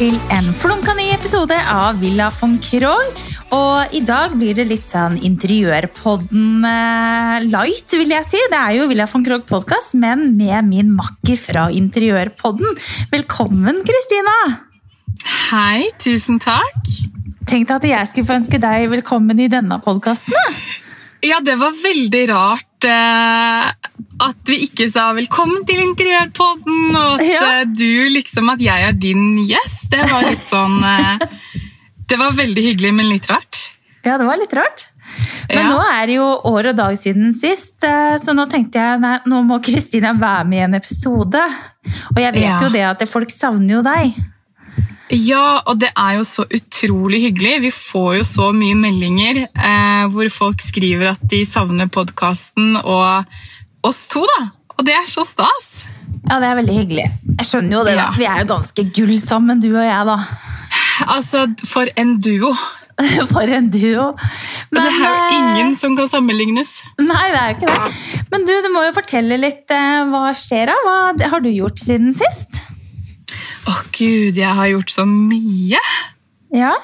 til en flunka ny episode av Villa von Krogh. Og i dag blir det litt sånn interiørpodden eh, light, vil jeg si. Det er jo Villa von Krogh podkast, men med min makker fra interiørpodden. Velkommen, Kristina! Hei, tusen takk. Tenkte at jeg skulle få ønske deg velkommen i denne podkasten. Ja, det var veldig rart eh, at vi ikke sa 'velkommen til Interiørpodden', og at Ja. eh, du liksom at jeg er din gjest. Det var litt sånn eh, Det var veldig hyggelig, men litt rart. Ja, det var litt rart. Men Ja. nå er det jo år og dag siden sist, eh, så nå tenkte jeg nei, nå må Kristina være med i en episode. Og jeg vet Ja. jo det at folk savner jo deg. Ja, og det er jo så utrolig hyggelig. Vi får jo så mye meldinger eh, hvor folk skriver at de savner podkasten og oss to, da. Og det er så stas. Ja, det er veldig hyggelig. Jeg skjønner jo det, da. Ja. Vi er jo ganske gull sammen, du og jeg, da. Altså, for en duo. For en duo. Men, det er jo eh, ingen som kan sammenlignes. Nei, det er jo ikke det. Men du, du må jo fortelle litt eh, hva skjer da? Hva har du gjort siden sist? Å gud, jeg har gjort så mye. Ja?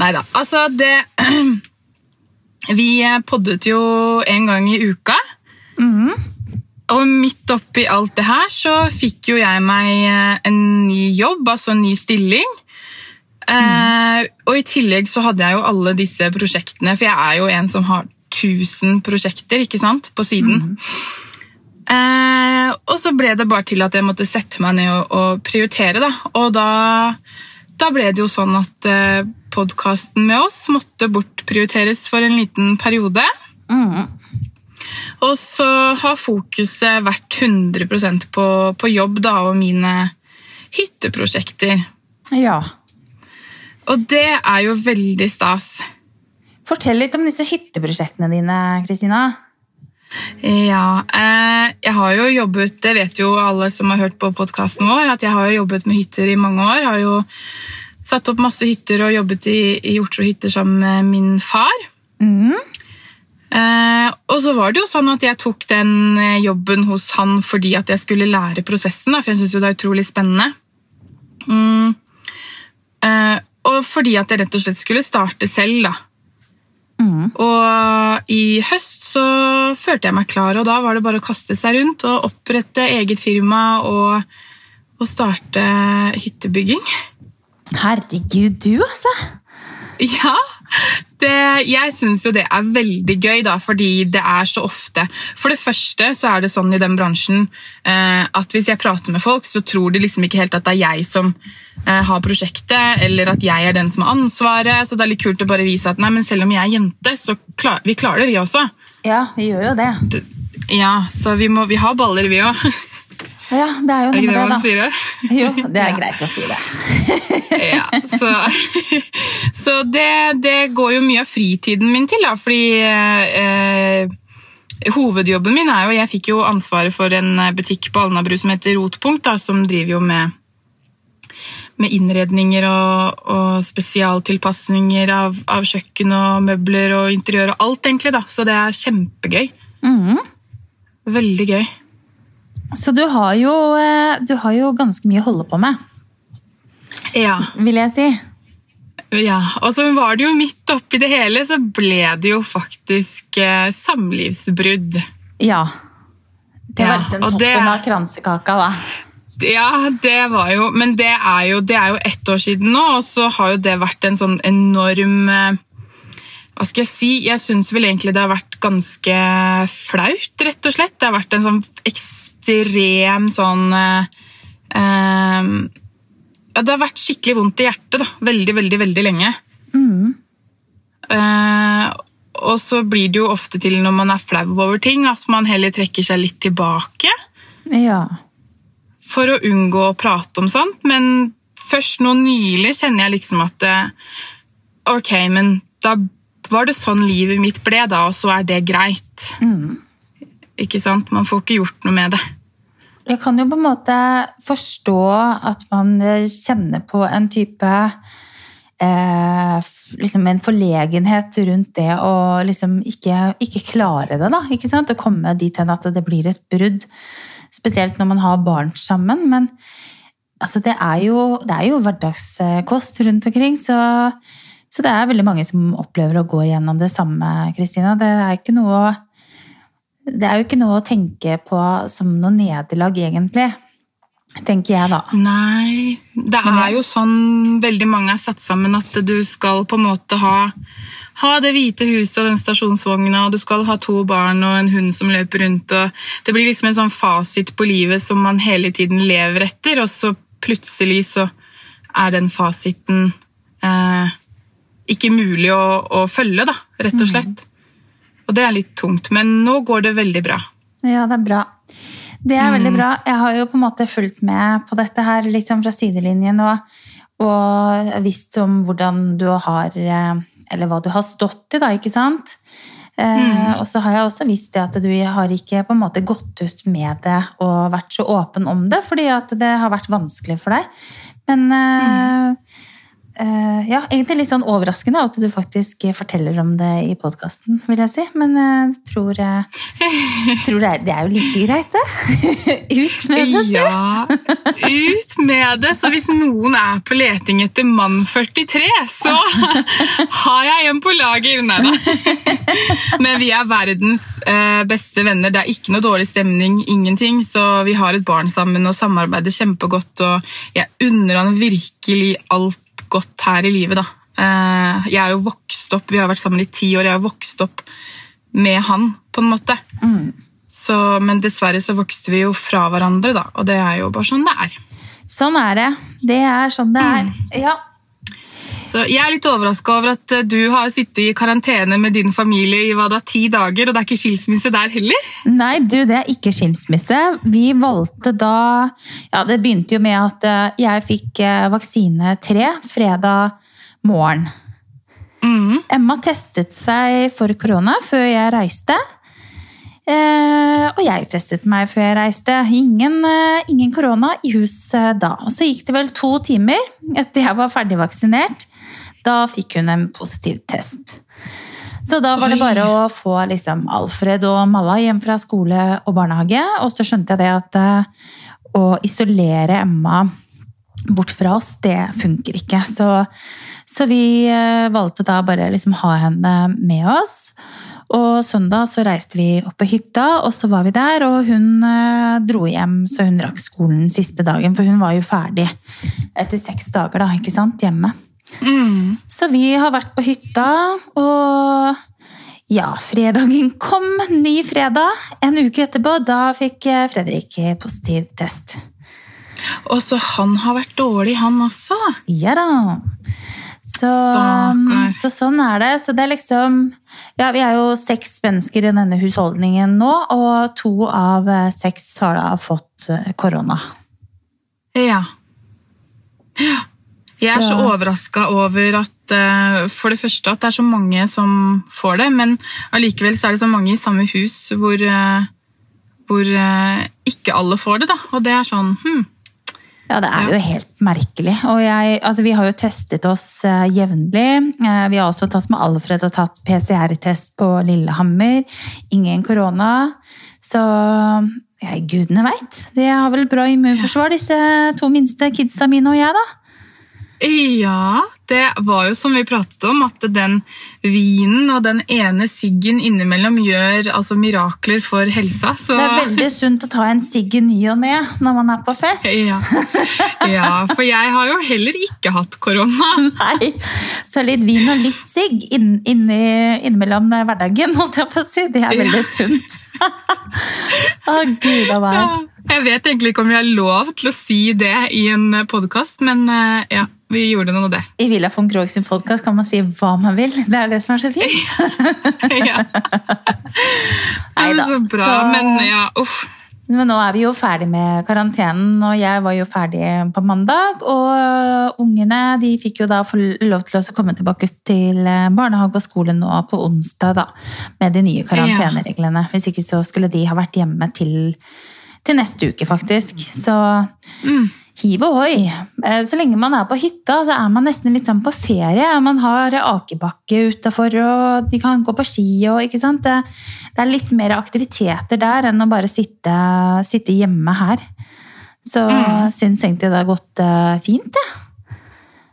Nei da. Altså, det Vi poddet jo en gang i uka. Mhm. Og midt oppi alt det her så fikk jo jeg meg eh, en ny jobb, altså en ny stilling. Eh, og i tillegg så hadde jeg jo alle disse prosjektene, for jeg er jo en som har 1000 prosjekter ikke sant, på siden. Eh, og så ble det bare til at jeg måtte sette meg ned og, og prioritere. Da. Og da, da ble det jo sånn at eh, podkasten med oss måtte bortprioriteres for en liten periode. Mhm. Og så har fokuset vært 100% på, på jobb da, og mine hytteprosjekter. Ja. Og det er jo veldig stas. Fortell litt om disse hytteprosjektene dine, Kristina. Ja, eh, jeg har jo jobbet, det vet jo alle som har hørt på podkasten vår, at jeg har jo jobbet med hytter i mange år. Har jo satt opp masse hytter og jobbet i, i Hjortro hytter sammen med min far. Mhm. Eh, og så var det jo sånn at jeg tok den eh, jobben hos han fordi at jeg skulle lære prosessen, da, for jeg syns det er utrolig spennende. Mm. Eh, og fordi at jeg rett og slett skulle starte selv, da. Mm. Og i høst så følte jeg meg klar, og da var det bare å kaste seg rundt og opprette eget firma og, og starte hyttebygging. Herregud, du, altså. Ja, det, jeg syns jo det er veldig gøy, da, fordi det er så ofte For det første så er det sånn i den bransjen eh, at hvis jeg prater med folk, så tror de liksom ikke helt at det er jeg som eh, har prosjektet, eller at jeg er den som har ansvaret. Så det er litt kult å bare vise at nei, men selv om jeg er jente, så klar, vi klarer det, vi også. Ja, vi gjør jo det. Ja, så vi, må, vi har baller, vi òg. Ja, det er jo noe det med det, sier? det? da. Jo, det er Ja. greit å si det. ja, så, så det, det går jo mye av fritiden min til, da, fordi eh, hovedjobben min er jo Jeg fikk jo ansvaret for en butikk på Alnabru som heter Rotpunkt, da, som driver jo med, med innredninger og, og spesialtilpasninger av, av kjøkken og møbler og interiør og alt, egentlig. da, Så det er kjempegøy. Mm. Veldig gøy. Så du har, jo, eh, du har jo ganske mye å holde på med, Ja. vil jeg si. Ja, og så var det jo midt oppi det hele, så ble det jo faktisk eh, samlivsbrudd. Ja. Det var liksom ja, toppen det- av kransekaka, da. Ja, det var jo Men det er jo, det er jo ett år siden nå, og så har jo det vært en sånn enorm eh, Hva skal jeg si? Jeg syns vel egentlig det har vært ganske flaut, rett og slett. Det har vært en sånn ekstrem sånn eh, eh, Det har vært skikkelig vondt i hjertet, da. Veldig, veldig, veldig lenge. Mm. Eh, og så blir det jo ofte til når man er flau over ting, at man heller trekker seg litt tilbake Ja. for å unngå å prate om sånt. Men først nå nylig kjenner jeg liksom at eh, Ok, men da var det sånn livet mitt ble, da, og så er det greit. Mhm. Ikke sant? Man får ikke gjort noe med det. Jeg kan jo på en måte forstå at man kjenner på en type eh, liksom en forlegenhet rundt det å liksom ikke, ikke klare det, da. Ikke sant? Å komme dit hen at det blir et brudd. Spesielt når man har barn sammen. Men altså det, er jo, det er jo hverdagskost rundt omkring, så, så det er veldig mange som opplever å gå gjennom det samme, Kristina. Det er ikke noe å det er jo ikke noe å tenke på som noe nederlag, egentlig. Tenker jeg, da. Nei. Det er jo sånn veldig mange er satt sammen at du skal på en måte ha, ha det hvite huset og den stasjonsvogna, og du skal ha to barn og en hund som løper rundt. og Det blir liksom en sånn fasit på livet som man hele tiden lever etter, og så plutselig så er den fasiten eh, ikke mulig å, å, følge, da, rett og slett. Og det er litt tungt, men nå går det veldig bra. Ja, det er bra. Det er veldig mm. bra. Jeg har jo på en måte fulgt med på dette her liksom fra sidelinjen og, og visst om hvordan du har eh, Eller hva du har stått i, da, ikke sant? Eh, mm. og så har jeg også visst det at du har ikke på en måte gått ut med det og vært så åpen om det, fordi at det har vært vanskelig for deg. Men mm. Uh, ja, egentlig litt sånn overraskende at du faktisk forteller om det i podkasten, vil jeg si. Men jeg uh, tror, uh, tror det, er, det, er, jo like greit, det. ut med det, si. Ja, ut med det. Så hvis noen er på leting etter mann 43, så har jeg en på lager. Nei da. Men vi er verdens eh, beste venner. Det er ikke noe dårlig stemning, ingenting. Så vi har et barn sammen og samarbeider kjempegodt. Og jeg unner han virkelig alt godt her i livet, da. Eh, jeg er jo vokst opp, Vi har vært sammen i ti år, jeg har vokst opp med han, på en måte. Mm. Så, men dessverre så vokste vi jo fra hverandre, da, og det er jo bare sånn det er. Sånn er det. Det er sånn det er. Mm. Ja. Så Jeg er litt overraska over at eh, du har sittet i karantene med din familie i hva da, ti dager, og det er ikke skilsmisse der heller? Nei, du, det er ikke skilsmisse. Vi valgte da Ja, det begynte jo med at eh, jeg fikk eh, vaksine tre fredag morgen. Mm. Emma testet seg for korona før jeg reiste. Eh, og jeg testet meg før jeg reiste. Ingen, eh, ingen korona i hus eh, da. Og så gikk det vel to timer etter jeg var ferdigvaksinert. Da fikk hun en positiv test. Så da var det bare å få liksom, Alfred og Malla hjem fra skole og barnehage. Og så skjønte jeg det at uh, å isolere Emma bort fra oss, det funker ikke. Så, så vi uh, valgte da bare liksom ha henne med oss. Og søndag så reiste vi opp på hytta, og så var vi der. Og hun uh, dro hjem så hun rakk skolen siste dagen, for hun var jo ferdig etter seks dager da, ikke sant, hjemme. Mm. Så vi har vært på hytta, og ja, fredagen kom. Ny fredag. En uke etterpå, da fikk Fredrik positiv test. Og så han har vært dårlig, han også? Ja da. Så, så, sånn er det. Så det er liksom Ja, vi er jo seks mennesker i denne husholdningen nå, og to av seks har da fått korona. Ja. Ja. Jeg er så, overraska over at uh, for det første at det er så mange som får det, men allikevel så er det så mange i samme hus hvor, uh, hvor uh, ikke alle får det. da, Og det er sånn hmm. Ja, det er jo helt merkelig. Og jeg, altså, vi har jo testet oss jevnlig. vi har også tatt med Alfred og tatt PCR-test på Lillehammer. Ingen korona. Så ja, gudene veit. De har vel bra immunforsvar, disse to minste kidsa mine og jeg, da. Ja, det var jo som vi pratet om, at den vinen og den ene siggen innimellom gjør altså, mirakler for helsa. Så... Det er veldig sunt å ta en sigg i ny og ne når man er på fest. Ja. ja. for jeg har jo heller ikke hatt korona. Nei, Så litt vin og litt sigg inn, inn, innimellom hverdagen, holdt jeg på å si, det er veldig ja. sunt. Å, gud a meg. Ja. Jeg vet egentlig ikke om vi har lov til å si det i en podkast, men uh, ja. Vi gjorde noe av det. I Villa von Krogh sin podkast kan man si hva man vil. Det er det som er så fint. ja. Nei da. Så bra, så... men ja, uff. Men nå er vi jo ferdig med karantenen, og jeg var jo ferdig på mandag. Og ungene de fikk jo da få lov til å komme tilbake til barnehage og skole nå på onsdag, da. Med de nye karantenereglene. Hvis ikke så skulle de ha vært hjemme til, til neste uke, faktisk. Så mm hiv ohoi. Eh, så lenge man er på hytta, så er man nesten litt sånn på ferie. Man har akebakke utafor, og de kan gå på ski og ikke sant. Det, det, er litt mer aktiviteter der enn å bare sitte, sitte hjemme her. Så Mm. syns egentlig det har gått eh, fint, det.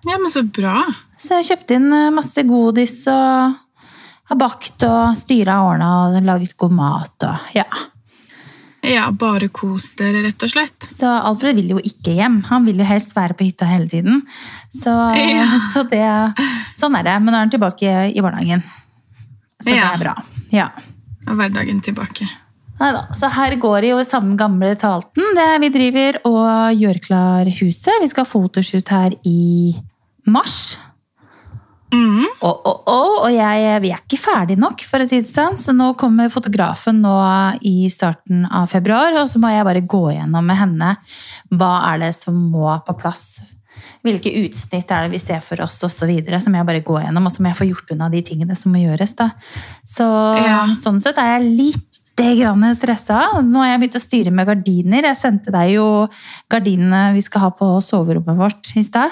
Ja, men så bra. Så jeg kjøpte inn eh, masse godis og har bakt og styra og ordna og laget god mat og ja. Ja, bare kos dere, rett og slett. Så Alfred vil jo ikke hjem. Han vil jo helst være på hytta hele tiden. Så, Ja. så det, sånn er det. Men nå er han tilbake i barnehagen. Så det er bra. Ja. Og hverdagen tilbake. Neida. Så her går det jo i samme gamle talten. Det vi driver og gjør klar huset. Vi skal ha fotoshoot her i mars. Mm. Og, og, og, og jeg, vi er ikke ferdig nok, for å si det sånn. Så nå kommer fotografen nå i starten av februar, og så må jeg bare gå gjennom med henne hva er det som må på plass. Hvilke utsnitt er det vi ser for oss, osv. Så må jeg bare gå gjennom, og så må jeg få gjort unna de tingene som må gjøres. da. Så Ja. sånn sett er jeg litt grann stressa. Nå har jeg begynt å styre med gardiner. Jeg sendte deg jo gardinene vi skal ha på soverommet vårt i stad.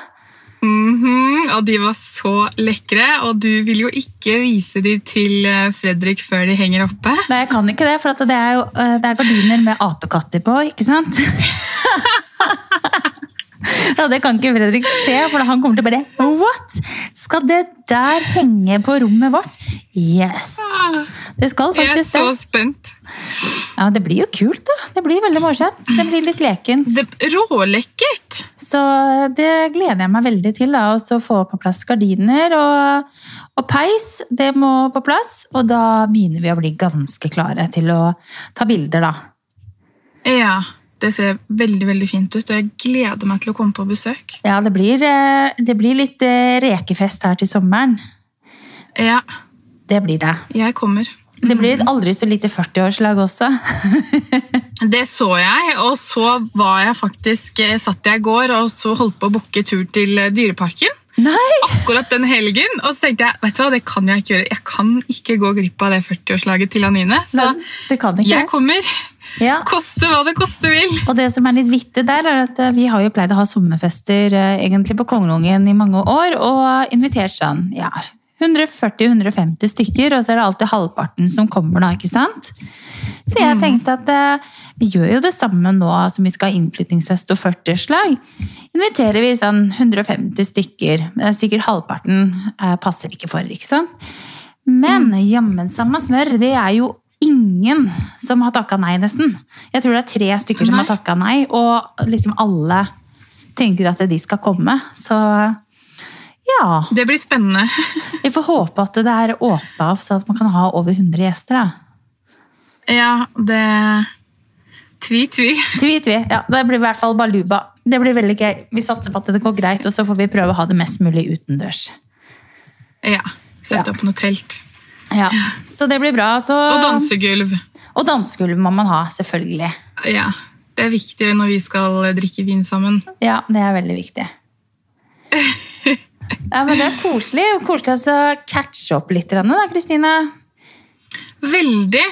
Mhm, Og de var så lekre, og du vil jo ikke vise de til eh, Fredrik før de henger oppe. Nei, jeg kan ikke det, for det er jo eh, det er gardiner med apekatter på, ikke sant? Ja, Det kan ikke Fredrik se, for han kommer til å bare What? Skal det der henge på rommet vårt? Yes! Det skal Jeg er så spent. Ja, Det blir jo kult, da. Det blir veldig morsomt. Det blir litt lekent. Det Rålekkert! Så det gleder jeg meg veldig til. da, Å Få på plass gardiner og, og peis. Det må på plass. Og da begynner vi å bli ganske klare til å ta bilder, da. Ja, det ser veldig veldig fint ut, og jeg gleder meg til å komme på besøk. Ja, det blir, eh, det blir litt eh, rekefest her til sommeren. Ja, Det blir det. jeg kommer. Det blir et aldri så lite 40-årslag også. Det så jeg, og så var jeg faktisk satt jeg i går og så holdt på å booke tur til eh, Dyreparken. Nei! Akkurat den helgen. Og så tenkte jeg vet du hva, det kan jeg ikke gjøre. Jeg kan ikke gå glipp av det 40-årslaget til Anine. Så Nei, det kan ikke. jeg kommer. Ja. Koste hva det koste vil. Og det som er litt vittig der, er at eh, vi har jo pleid å ha sommerfester eh, egentlig på Kongelungen i mange år, og invitert sånn ja, 140-150 stykker, og så er det alltid halvparten som kommer da, ikke sant? Så jeg tenkte at eh, vi gjør jo det samme nå som vi skal ha innflyttingsfest og 40-årslag. Inviterer vi sånn 150 stykker, men sikkert halvparten eh, passer ikke for, ikke sant? Men jammen samme smør, det er jo ingen som har takka nei, nesten. Jeg tror det er tre stykker som har takka nei, og liksom alle tenker at de skal komme. Så ja. Det blir spennende. Vi får håpe at det er åpna opp, så at man kan ha over 100 gjester. da. Ja, det Tvi-tvi. Tvi, tvi. Ja, det blir i hvert fall baluba. Det blir veldig gøy. Vi satser på at det går greit, og så får vi prøve å ha det mest mulig utendørs. Ja. Sette Ja. opp noe telt. Ja. Så det blir bra. Så... Og dansegulv. Og dansegulv må man ha, selvfølgelig. Ja. Det er viktig når vi skal drikke vin sammen. Ja, det er veldig viktig. Ja, men Det er koselig. Koselig å catche opp litt, da, Kristine. Veldig.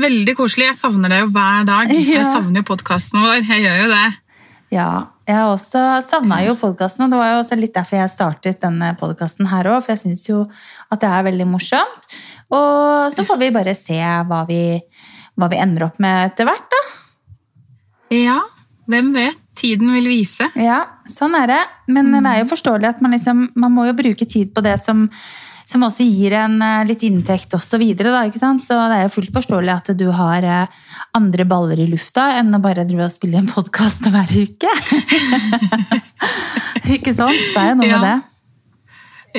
Veldig koselig. Jeg savner det jo hver dag. Jeg savner jo podkasten vår. Jeg gjør jo det. Ja, jeg også savna jo podkasten, og det var jo også litt derfor jeg startet denne podkasten her òg, for jeg syns jo at det er veldig morsomt. Og så får vi bare se hva vi, hva vi ender opp med etter hvert, da. Ja, hvem vet? Tiden vil vise. Ja, sånn er det. Men det er jo forståelig at man liksom Man må jo bruke tid på det som, som også gir en eh, litt inntekt osv. Så, så det er jo fullt forståelig at du har eh, andre baller i lufta enn å bare drive og spille en podkast hver uke. ikke sant? Det er jo noe Ja. med det.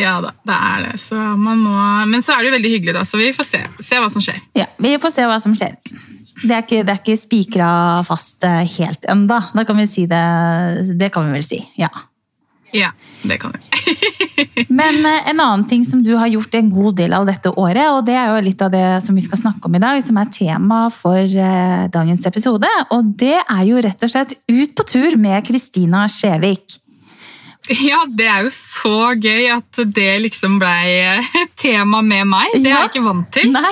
Ja da, det er det. Så man må... Men så er det jo veldig hyggelig, da, så vi får se, se hva som skjer. Ja, Vi får se hva som skjer. Det er ikke, det er ikke spikra fast eh, helt enda. Da kan vi si det. Det kan vi vel si. ja. Ja, det kan vi. Men eh, en annen ting som du har gjort en god del av dette året, og det er jo litt av det som vi skal snakke om i dag, som er tema for eh, dagens episode, og det er jo rett og slett ut på tur med Kristina Skjevik. Ja, det er jo så gøy at det liksom blei tema med meg. Det er jeg ikke vant til. Nei,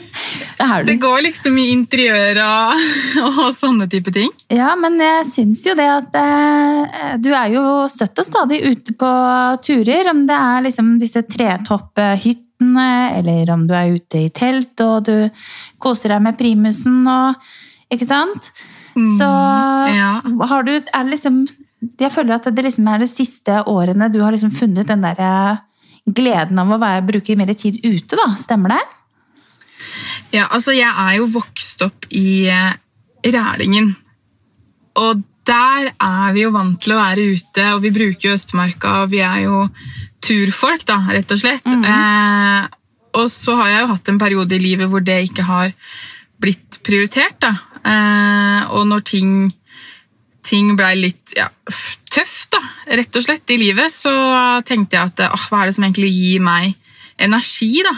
det Det går liksom i interiør og, og sånne type ting. Ja, men jeg syns jo det at eh, du er jo støtt og stadig ute på turer, om det er liksom disse tretopphyttene, eller om du er ute i telt og du koser deg med primusen og Ikke sant? Så ja. har du er det liksom Jeg føler at det liksom er de siste årene du har liksom funnet den der eh, gleden av å være, bruke mer tid ute, da. Stemmer det? Ja, altså jeg er jo vokst opp i eh, Rælingen. Og der er vi jo vant til å være ute, og vi bruker jo Østmarka, og vi er jo turfolk, da, rett og slett. eh, og så har jeg jo hatt en periode i livet hvor det ikke har blitt prioritert, da. Eh, og når ting, ting blei litt ja, tøft, da, rett og slett, i livet, så tenkte jeg at åh, hva er det som egentlig gir meg energi, da?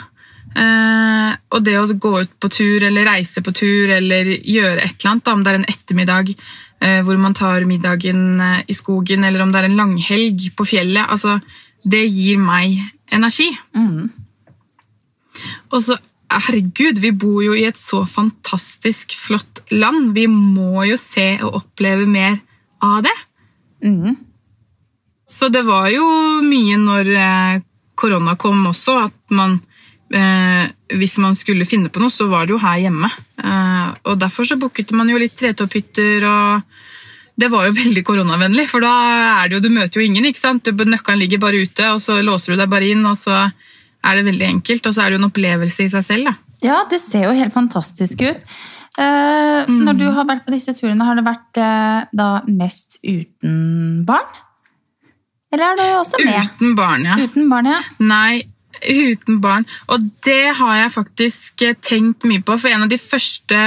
Eh, og det å gå ut på tur eller reise på tur eller gjøre et eller annet, da, om det er en ettermiddag eh, hvor man tar middagen eh, i skogen, eller om det er en langhelg på fjellet, altså, det gir meg energi. Mm. Og så, herregud, vi bor jo i et så fantastisk flott land. Vi må jo se og oppleve mer av det. Mm. Så det var jo mye når eh, korona kom også, at man eh, Hvis man skulle finne på noe, så var det jo her hjemme. Eh, og derfor så booket man jo litt tretopphytter, og det var jo veldig koronavennlig, for da er det jo, du møter jo ingen. ikke sant? Du, nøkkelen ligger bare ute, og så låser du deg bare inn, og så er det veldig enkelt. Og så er det jo en opplevelse i seg selv. da. Ja, det ser jo helt fantastisk ut. Eh, Når du har vært på disse turene, har det vært eh, da mest uten barn? Eller er det også med? Uten barn, ja. Uten barn, ja. Nei, uten barn. Og det har jeg faktisk eh, tenkt mye på. For en av de første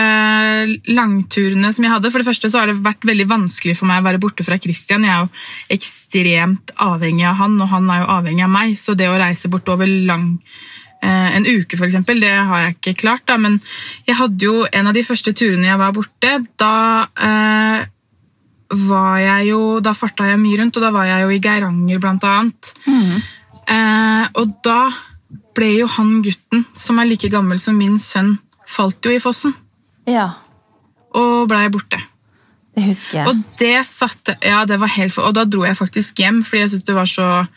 langturene som jeg hadde For det første så har det vært veldig vanskelig for meg å være borte fra Christian. Jeg er jo ekstremt avhengig av han, og han er jo avhengig av meg. Så det å reise bort over lang en uke, eksempel, det har jeg ikke klart. da, Men jeg hadde jo en av de første turene jeg var borte. Da eh, var jeg jo Da farta jeg mye rundt, og da var jeg jo i Geiranger, blant annet. Eh, og da ble jo han gutten, som er like gammel som min sønn, falt jo i fossen Ja, og blei borte. det husker jeg. Og det satte Ja, det var helt Og da dro jeg faktisk hjem, fordi jeg syntes det var så eh,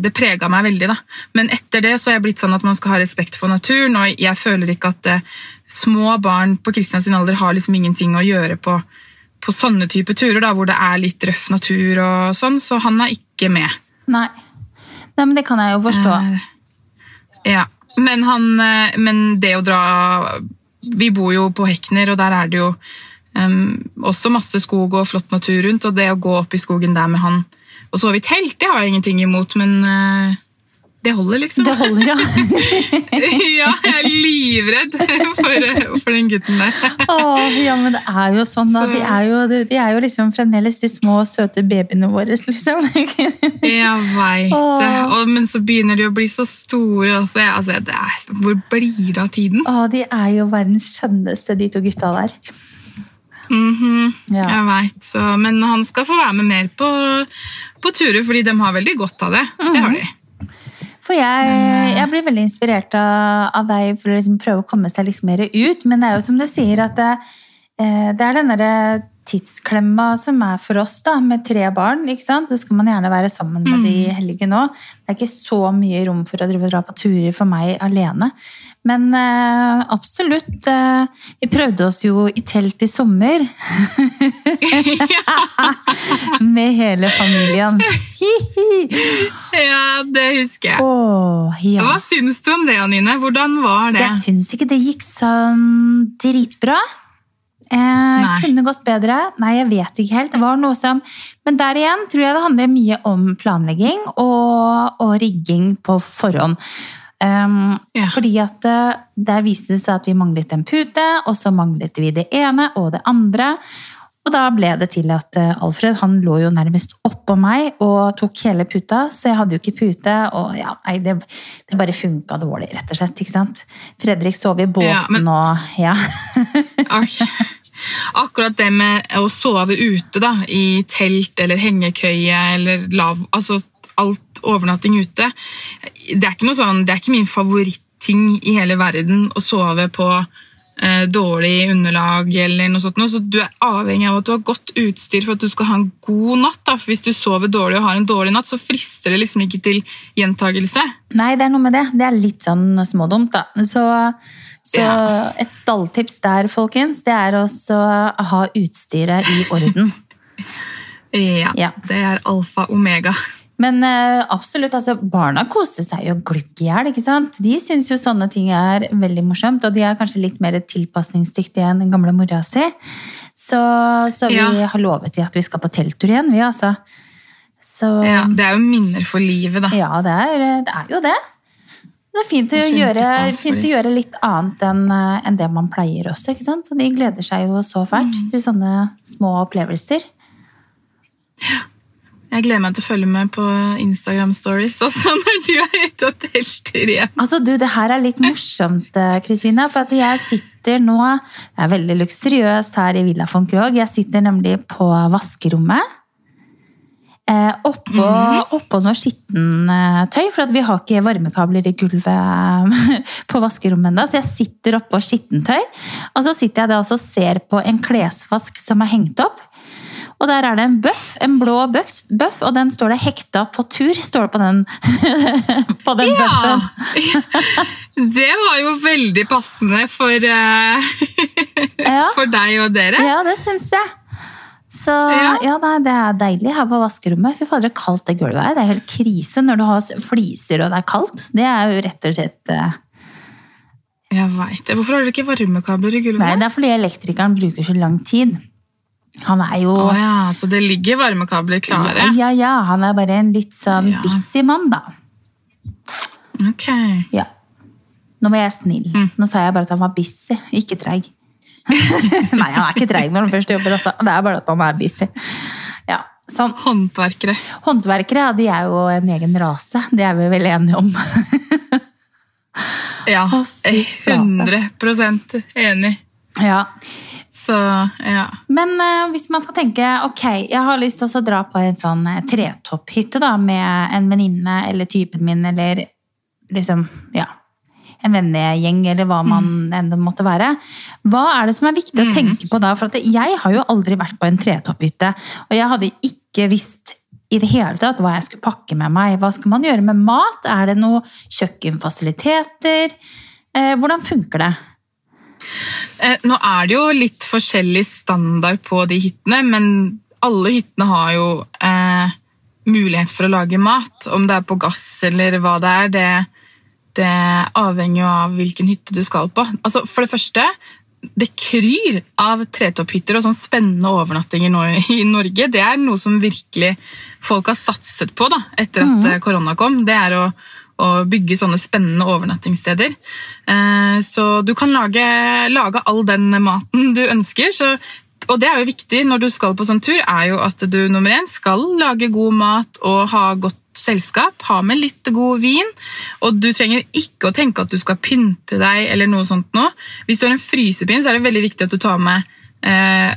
Det prega meg veldig, da. Men etter det så har jeg blitt sånn at man skal ha respekt for naturen, og jeg føler ikke at eh, små barn på Kristians alder har liksom ingenting å gjøre på, på sånne type turer, da, hvor det er litt røff natur og sånn, så han er ikke med. Nei. Nei, men det kan jeg jo forstå. Eh, Ja, men, han, eh, men det å dra Vi bor jo på Hekner, og der er det jo em, også masse skog og flott natur rundt. Og det å gå opp i skogen der med han og sove i telt, det har jeg ingenting imot, men eh, det holder, liksom. Det holder, ja. ja, jeg er livredd for, for den gutten der. Åh, ja, men det er jo sånn, da. De er jo, de er jo liksom fremdeles de små, søte babyene våre, liksom. Jeg veit det. Og, men så begynner de å bli så store. Også. Altså, det er, hvor blir det av tiden? Åh, de er jo verdens skjønneste, de to gutta der. Mhm, Ja. Jeg vet, Men han skal få være med mer på, på turer, fordi de har veldig godt av det. Det har de. For jeg, eh, jeg blir veldig inspirert av, av deg for å liksom prøve å komme seg liksom mer ut. Men det er jo som du sier, at det, eh, det er den derre tidsklemma som er for oss, da, med tre barn. ikke sant? Så skal man gjerne være sammen med de i helgen òg. Det er ikke så mye rom for å dra på turer for meg alene. Men eh, absolutt. Eh, vi prøvde oss jo i telt i sommer. med hele familien. Ja, det husker jeg. Åh, ja. Hva syns du om det, Anine? Hvordan var det? Jeg syns ikke det gikk sånn dritbra. Eh, kunne gått bedre. Nei, jeg vet ikke helt. Det var noe som Men der igjen tror jeg det handler mye om planlegging og, og rigging på forhånd. Um, Ja. Fordi at eh, der viste det seg at vi manglet en pute, og så manglet vi det ene og det andre. Og da ble det til at eh, Alfred han lå jo nærmest oppå meg og tok hele puta, så jeg hadde jo ikke pute. Og ja, nei, det, det bare funka dårlig, rett og slett. ikke sant? Fredrik sov i båten Ja, men- og ja. okay. Akkurat det med å sove ute da, i telt eller hengekøye eller lav Altså alt overnatting ute. Det er ikke, sånn, det er ikke min favoritting i hele verden å sove på eh, dårlig underlag eller noe sånt. noe, Så du er avhengig av at du har godt utstyr for at du skal ha en god natt. Da. For hvis du sover dårlig og har en dårlig natt, så frister det liksom ikke til gjentagelse. Nei, det er noe med det. Det er litt sånn smådumt, da. Så, Så et stalltips der, folkens, det er også å ha utstyret i orden. Ja, Ja. det er alfa omega. Men eh, absolutt, altså, barna koser seg jo glugg i hjel. De syns jo sånne ting er veldig morsomt, og de er kanskje litt mer tilpasningsdyktige enn den gamle mora si. Så, så vi Ja. har lovet dem at vi skal på telttur igjen, vi, altså. Så Ja, det er jo minner for livet, da. ja, det er, det er jo det. Det er fint å, gjøre, fint å gjøre litt annet enn eh, enn det man pleier også. ikke sant? Så de gleder seg jo så fælt Mm. til sånne små opplevelser. Jeg gleder meg til å følge med på Instagram Stories også når du er ute og telter igjen. Altså, du, det her er litt morsomt, Kristina, Kristine. For at jeg sitter nå Det er veldig luksuriøst her i Villa von Krogh. Jeg sitter nemlig på vaskerommet. Eh, oppå, Mhm. oppå noe skittentøy, for at vi har ikke varmekabler i gulvet eh, på vaskerommet ennå. Så jeg sitter oppå skittentøy, og så sitter jeg og ser på en klesvask som er hengt opp. Og der er det en bøff, en blå bøff, og den står det hekta på tur. står det på den, på den bøffen. Ja! Det var jo veldig passende for, eh, for deg og dere. Ja, det syns jeg. Så Ja. ja, nei, det er deilig her på vaskerommet. Fy fader, så kaldt det gulvet er. Det er helt krise når du har fliser og det er kaldt. Det er jo rett og slett eh, Jeg vet det. Hvorfor har dere ikke varmekabler i gulvet? Nei, det er fordi elektrikeren bruker så lang tid. Han er jo Å ja, så det ligger varmekabler klare? Ja, ja, han er bare en litt sånn Ja. busy mann, da. Ok. Ja. Nå var jeg snill. Nå sa jeg bare at han var busy, ikke treig. Nei, han er ikke treig når han først jobber, også. Det er bare at han er busy. Ja, sånn. Håndverkere. Håndverkere ja, de er jo en egen rase, det er vi vel enige om. Ja, Å, fy flate. 100% enig. ja. Så ja. Men uh, hvis man skal tenke ok, jeg har lyst til å dra på en sånn eh, tretopphytte da, med en venninne eller typen min, eller liksom, ja, en vennegjeng, eller hva man enn det måtte være. Hva er det som er viktig å tenke på da? For jeg har jo aldri vært på en tretopphytte, og jeg hadde ikke visst i det hele tatt hva jeg skulle pakke med meg. Hva skal man gjøre med mat? Er det noen kjøkkenfasiliteter? Eh, hvordan funker det? Eh, Nå er det jo litt forskjellig standard på de hyttene, men alle hyttene har jo eh, mulighet for å lage mat. Om det er på gass eller hva det er, det, det avhenger jo av hvilken hytte du skal på. Altså, for det første, det kryr av tretopphytter og sånn spennende overnattinger nå i Norge. Det er noe som virkelig folk har satset på da, etter at mm. korona kom. Det er å, å bygge sånne spennende overnattingssteder. Eh, Så du kan lage, lage all den maten du ønsker. Så, og det er jo viktig når du skal på sånn tur, er jo at du nummer én skal lage god mat og ha godt selskap. Ha med litt god vin. Og du trenger ikke å tenke at du skal pynte deg eller noe sånt nå. Hvis du har en frysepinn, så er det veldig viktig at du tar med eh,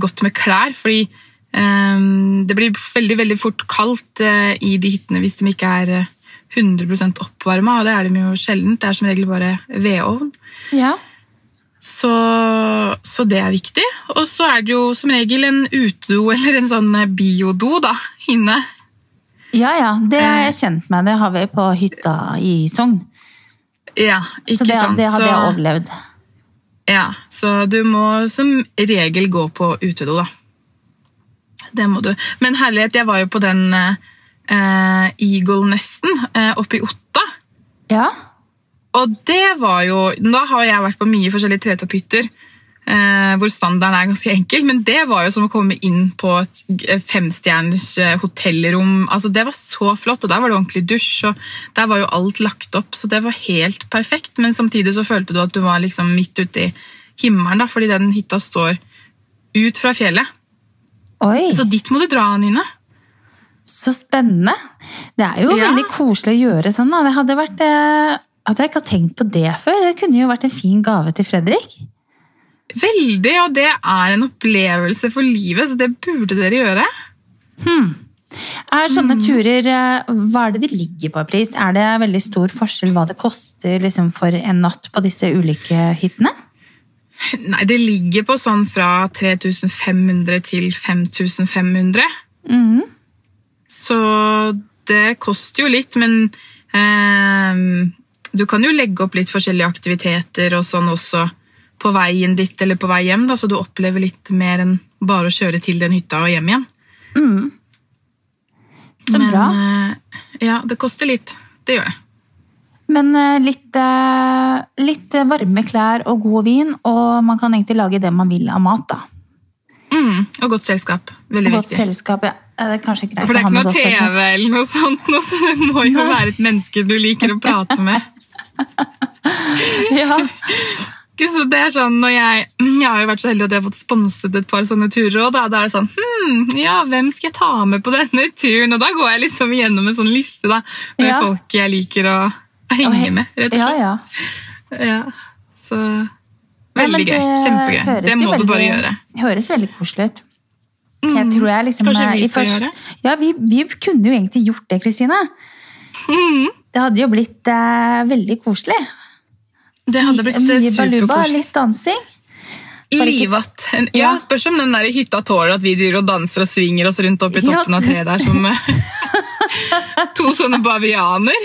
godt med klær, fordi eh, det blir veldig, veldig fort kaldt eh, i de hyttene hvis de ikke er eh, 100% oppvarma, og det er de jo sjelden. Det er som regel bare vedovn. Ja. Så, så det er viktig. Og så er det jo som regel en utedo eller en sånn biodo da, inne. Ja, ja, det er Eh. jeg kjent med. Det har vi på hytta i Sogn. Ja, ikke Så det, sant? det hadde jeg overlevd. Ja, så du må som regel gå på utedo, da. Det må du. Men herlighet, jeg var jo på den eh, Eagle-nesten eh, oppe i Otta. Ja. Og det var jo Da har jeg vært på mye forskjellige tretopphytter. Eh, hvor standarden er ganske enkel, men det var jo som å komme inn på et eh, femstjerners eh, hotellrom. Altså, det var så flott, og der var det ordentlig dusj, og der var jo alt lagt opp, så det var helt perfekt. Men samtidig så følte du at du var liksom midt ute i himmelen, da, fordi den hytta står ut fra fjellet. Oi, Så dit må du dra, Nina. Så spennende. Det er jo Ja. veldig koselig å gjøre sånn. Da. Det hadde vært, eh, at jeg ikke har tenkt på det før. Det kunne jo vært en fin gave til Fredrik. Veldig, og det er en opplevelse for livet, så det burde dere gjøre. Er sånne turer, eh, Hva er det de ligger på i pris? Er det veldig stor forskjell hva det koster liksom, for en natt på disse ulike hyttene? Nei, det ligger på sånn fra 3500 til 5500. Mhm. Så det koster jo litt, men eh, du kan jo legge opp litt forskjellige aktiviteter og sånn også på veien ditt eller på vei hjem, da, så du opplever litt mer enn bare å kjøre til den hytta og hjem igjen. Mm. Så Men bra. eh, ja, det koster litt. Det gjør det. Men eh, litt, eh, litt varme klær og god vin, og man kan egentlig lage det man vil av mat. da. Mm, og godt selskap. Veldig Godt viktig. selskap, ja. Det er kanskje greit For det er ikke noe. TV eller noe sånt, noe, så det må jo være et menneske du liker å prate med. Ja. Så det er sånn, når jeg, jeg har jo vært så heldig at jeg har fått sponset et par sånne turer, og da, da er det sånn hm, ja, hvem skal jeg ta med på denne turen? Og da går jeg liksom gjennom en sånn liste da, med Ja. folk jeg liker å henge med, rett og slett. ja. Ja, så veldig ja, gøy. Kjempegøy. Det må du bare gjøre. Det Høres veldig koselig ut. Jeg tror jeg liksom Kanskje eh, vi skal gjøre? Ja, vi, vi kunne jo egentlig gjort det, Kristine. Mm. Det hadde jo blitt eh, veldig koselig. Det hadde blitt superkoselig. Mye baluba, litt dansing. Livatt. Ja, spørs om den der hytta tåler at vi driver og danser og svinger oss rundt opp i toppen av treet der som eh, to sånne bavianer.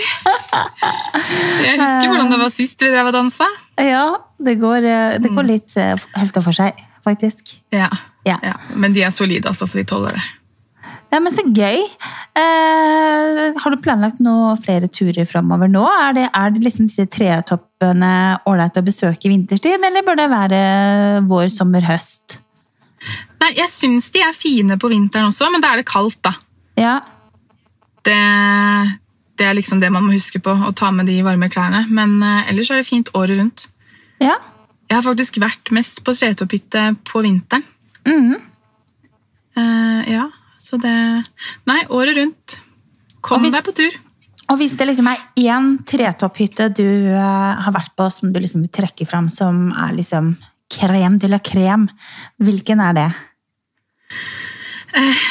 Jeg husker hvordan det var sist vi drev og dansa. Ja, det går, eh, det Mm. går litt eh, hefta for seg, faktisk. Ja. Ja. ja. Men de er solide, altså, så de tåler det. Ja, men så gøy. Eh, har du planlagt noe flere turer framover nå? Er det, er det liksom disse tretoppene ålreit å besøke i vinterstid, eller bør det være vår, sommer, høst? Nei, Jeg syns de er fine på vinteren også, men da er det kaldt, da. Ja, Det, det er liksom det man må huske på, å ta med de varme klærne. Men eh, ellers er det fint året rundt. ja. Jeg har faktisk vært mest på tretopphytte på vinteren. Mm. Uh, ja, så det Nei, året rundt. Kom hvis- deg på tur. Og hvis det liksom er én tretopphytte du uh, har vært på som du liksom vil trekke fram som er liksom krem de la krem, hvilken er det?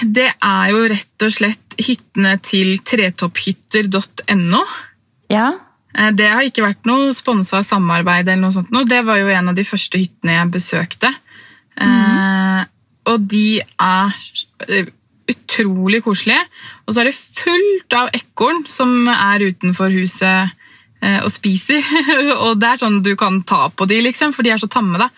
Det er jo rett og slett hyttene til tretopphytter.no. Ja? Eh, Det har ikke vært noe sponsa samarbeid, eller noe sånt. Det var jo en av de første hyttene jeg besøkte. Mm. og de er utrolig koselige. Og så er det fullt av ekorn som er utenfor huset og spiser. og det er sånn du kan ta på de, liksom, for de er så tamme. da.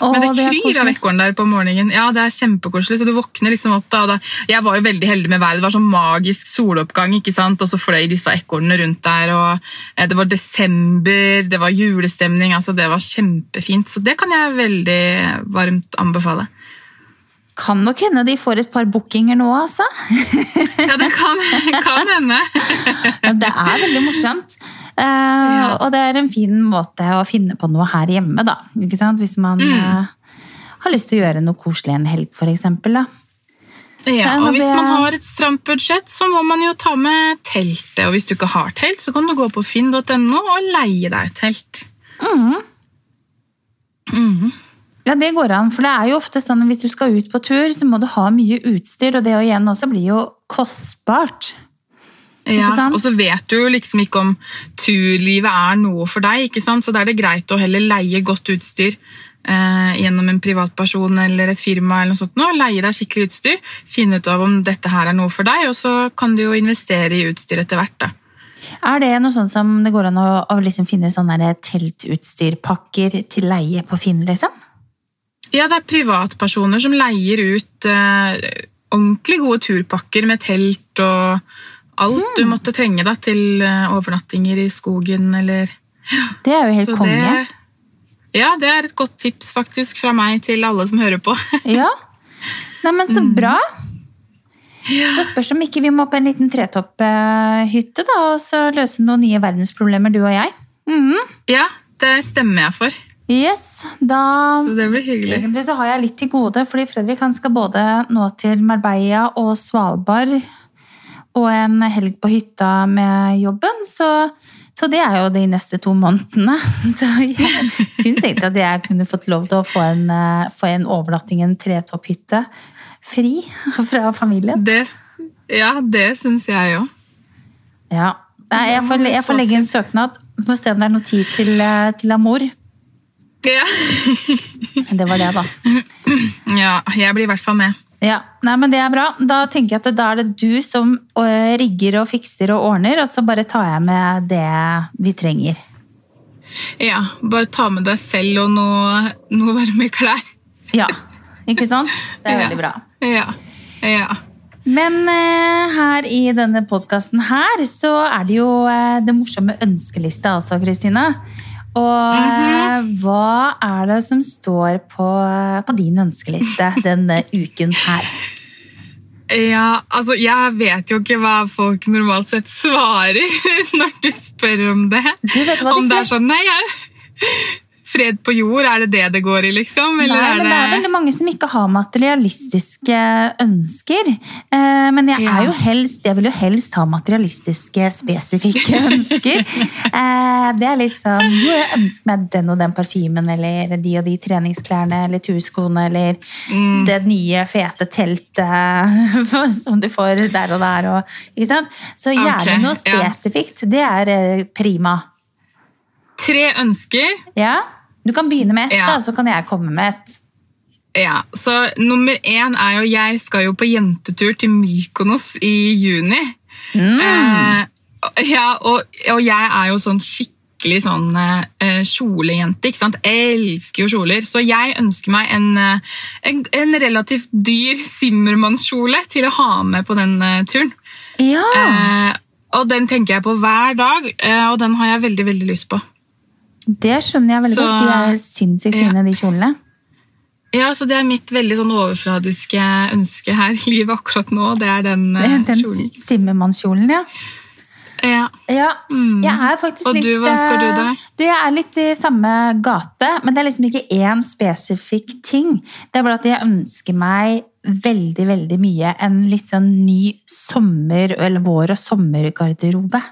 Åh, Men det det kryr av ekorn der på morgenen. Ja, det er kjempekoselig, så du våkner liksom opp da. Da jeg var jo veldig heldig med været. Det var sånn magisk soloppgang, ikke sant? og så fløy disse ekornene rundt der. og eh, Det var desember, det var julestemning. altså Det var kjempefint. Så det kan jeg veldig varmt anbefale. Kan nok hende de får et par bookinger nå, altså. Ja, det kan, kan hende. Det er veldig morsomt. Eh, Og det er en fin måte å finne på noe her hjemme, da. Hvis man Mm. eh, har lyst til å gjøre noe koselig en helg, for eksempel. Ja, og Hvis man har et stramt budsjett, så må man jo ta med teltet. Og hvis du ikke har telt, så kan du gå på finn.no og leie deg et telt. Mm. Ja, det går an, for det er jo ofte sånn at hvis du skal ut på tur, så må du ha mye utstyr, og det og igjen også blir jo kostbart. Ja, og så vet du jo liksom ikke om turlivet er noe for deg, ikke sant? så da er det greit å heller leie godt utstyr eh, gjennom en privatperson eller et firma, eller noe sånt nå. leie deg skikkelig utstyr, finne ut av om dette her er noe for deg, og så kan du jo investere i utstyr etter hvert. da. Er det noe sånn som det går an å, å liksom finne sånne teltutstyrpakker til leie på Finn, liksom? Ja, det er privatpersoner som leier ut eh, ordentlig gode turpakker med telt og alt Hmm. du måtte trenge da, til eh, overnattinger i skogen eller Det er jo helt Så konge. Ja, det er et godt tips faktisk fra meg til alle som hører på. Ja. Neimen, så Mm. bra. Det spørs om ikke vi må på en liten tretopphytte, da, og så løse noen nye verdensproblemer, du og jeg. Mm. Ja, det stemmer jeg for. Yes, da Så det blir hyggelig. Egentlig så har jeg litt til gode, fordi Fredrik han skal både nå til Marbella og Svalbard og en helg på hytta med jobben, så, så det er jo de neste to månedene. Så jeg syns egentlig at jeg kunne fått lov til å få en, eh, få en overnatting i en tretopphytte fri fra familien. Det, ja, det syns jeg òg. Ja. Nei, jeg, får, jeg får legge en søknad. Få se om det er noe tid til, eh, til amor. Ja. Det var det, da. ja, jeg blir i hvert fall med. Ja, nei, men Det er bra. Da tenker jeg at da er det du som øh, rigger og fikser og ordner, og så bare tar jeg med det vi trenger. Ja, Bare ta med deg selv og noe, noe varme klær. Ja, ikke sant? Det er veldig bra. Ja. ja. Men eh, her i denne podkasten her, så er det jo eh, det morsomme ønskelista også, Kristina. Og eh, hva er det som står på, på din ønskeliste denne uken her? Ja, altså Jeg vet jo ikke hva folk normalt sett svarer når du spør om det. Du vet hva de om det er sånn Nei, jeg, fred på jord, er det det det går i, liksom? Eller Nei, men det er veldig mange som ikke har materialistiske ønsker. Eh, Men jeg, Ja. jo helst, jeg vil jo helst ha materialistiske, spesifikke ønsker. Eh, Det er litt sånn Jo, jeg ønsker meg den og den parfymen, eller de og de treningsklærne, eller turskoene, eller Mm. det nye, fete teltet som du får der og der. Og, ikke sant? Så gjerne okay. noe ja. spesifikt. Det er eh, prima. tre ønsker? Ja? Du kan begynne med ett, Ja. da, så kan jeg komme med et. Ja, så Nummer én er jo Jeg skal jo på jentetur til Mykonos i juni. Mm. Eh, ja, og, og jeg er jo sånn skikkelig sånn eh, kjolejente. ikke sant? Jeg elsker jo kjoler. Så jeg ønsker meg en, eh, en, en relativt dyr Simmermannskjole til å ha med på den eh, turen. Ja! Eh, og den tenker jeg på hver dag, eh, og den har jeg veldig veldig lyst på. Det skjønner jeg veldig Så- godt. De er sinnssykt fine, Ja. de kjolene. Ja, så Det er mitt veldig sånn overfladiske ønske her i livet akkurat nå. Det er den, eh, Den kjolen. Simmermannskjolen, ja. Ja. ja. Mm. Jeg er faktisk Og litt du, hva ønsker du eh, deg? Du, jeg er litt i samme gate, men det er liksom ikke én spesifikk ting. Det er bare at jeg ønsker meg veldig, veldig mye en litt sånn ny sommer- eller vår- og sommergarderobe.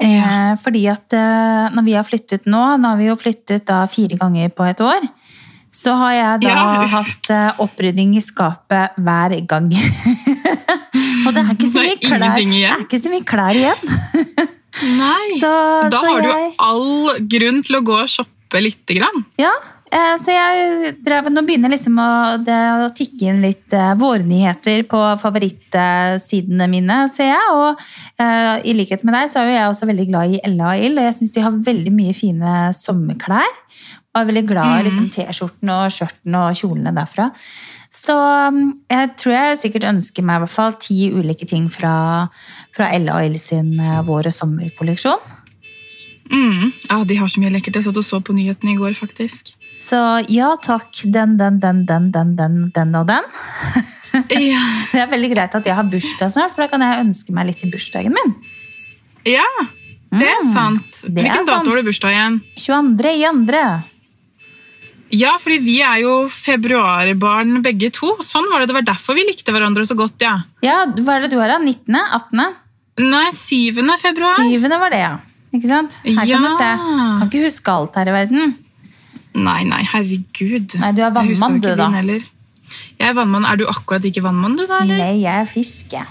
Eh, fordi at eh, når vi har flyttet nå, nå har vi jo flyttet da fire ganger på et år, så har jeg da Ja, hatt eh, opprydding i skapet hver gang. Og det er ikke så mye klær, det er ikke så mye klær igjen. Nei. Så, da så har du jeg, jo all grunn til å gå og shoppe lite grann. Ja, så jeg drev, nå begynner liksom å, det å tikke inn litt eh, vårnyheter på favorittsidene mine, ser jeg. Og uh, i likhet med deg så er jo jeg også veldig glad i Ella og Ild, og jeg syns de har veldig mye fine sommerklær. Og er veldig glad i liksom, T-skjorten og skjørten og kjolene derfra. Så mm, jeg tror jeg sikkert ønsker meg i hvert fall ti ulike ting fra, fra Ella og Ild sin eh, vår- og sommerkolleksjon. Mm. Ja, De har så mye lekkert. Jeg satt og så på nyhetene i går, faktisk. Så ja takk, den, den, den, den, den, den, den og den. Ja. Det er veldig greit at jeg har bursdag snart, for da kan jeg ønske meg litt i bursdagen min. ja, det er Mm, sant. det er Hvilken sant. dato har du bursdag igjen? 22. i andre. Ja, fordi vi er jo februarbarn begge to. Sånn var det. Det var derfor vi likte hverandre så godt, ja. Ja, hva er det du har da? 19.? 18.? Nei, 7. februar. 7. var det, ja. Ikke sant? Her kan Ja. du se. Kan ikke huske alt her i verden. Nei, nei, herregud. Nei, du er vannmann, du, da. Jeg er vannmann. Er du akkurat ikke vannmann, du, da? eller? Nei, jeg er fisk, jeg.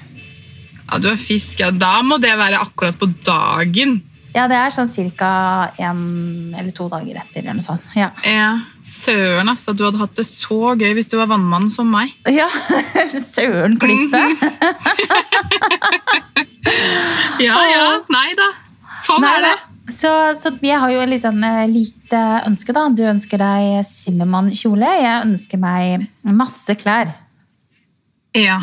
Ja, du er fisk, ja. Da må det være akkurat på dagen. Ja, det er sånn ca. en eller to dager etter, eller noe sånt. Ja. Ja, Søren, altså. Du hadde hatt det så gøy hvis du var vannmann som meg. ja. Søren klippe. Ja, ja. Nei da. Sånn Nei er det. Så, så vi har jo litt sånn eh, likt ønske, da. Du ønsker deg Simmermann-kjole. Jeg ønsker meg masse klær. Ja,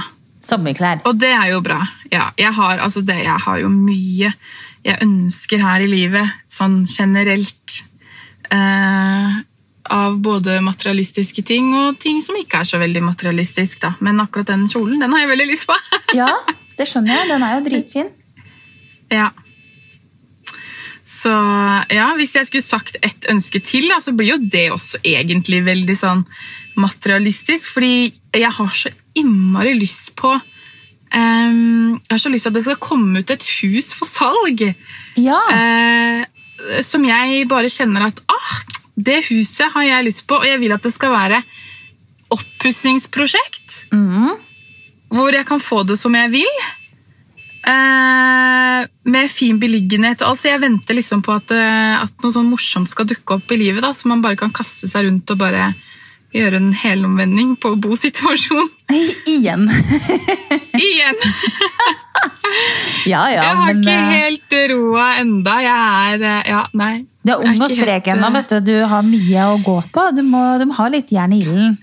Sommerklær. Og det er jo bra. Ja, jeg har, altså det, jeg har jo mye jeg ønsker her i livet, sånn generelt. Eh, av både materialistiske ting og ting som ikke er så veldig materialistisk. Da. Men akkurat den kjolen den har jeg veldig lyst på. Ja, det skjønner jeg. Den er jo dritfin. ja. Så ja, hvis jeg skulle sagt ett ønske til, da, så blir jo det også egentlig veldig sånn materialistisk. Fordi jeg har så innmari lyst på um, Jeg har så lyst til at det skal komme ut et hus for salg. Ja. Uh, som jeg bare kjenner at ah, det huset har jeg lyst på, og jeg vil at det skal være oppussingsprosjekt. Mm. Hvor jeg kan få det som jeg vil. Eh, med fin beliggenhet. Altså, jeg venter liksom på at, eh, at noe sånn morsomt skal dukke opp i livet. da, Så man bare kan kaste seg rundt og bare gjøre en helomvending på bosituasjon. Igjen. Igjen! Ja, ja, jeg har men ikke eh, helt roa enda. Jeg er eh, Ja, nei. du er ung og sprek ennå, eh, du. Du har mye å gå på. Du må, du må ha litt jern i ilden.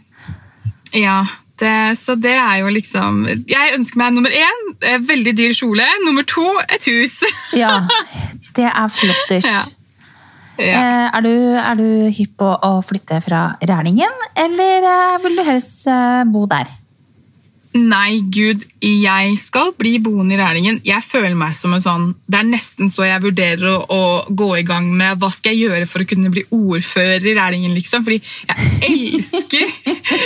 Ja, så det er jo liksom Jeg ønsker meg nummer én eh, veldig dyr kjole. Nummer to et hus. Ja, det er flotters. Ja. ja. Eh, Er, du, er du hypp på å flytte fra Rælingen, eller eh, vil du helst eh, bo der? Nei, gud, jeg skal bli boende i Rælingen. Jeg føler meg som en sånn Det er nesten så jeg vurderer å, å gå i gang med hva skal jeg gjøre for å kunne bli ordfører i Rælingen, liksom. Fordi jeg elsker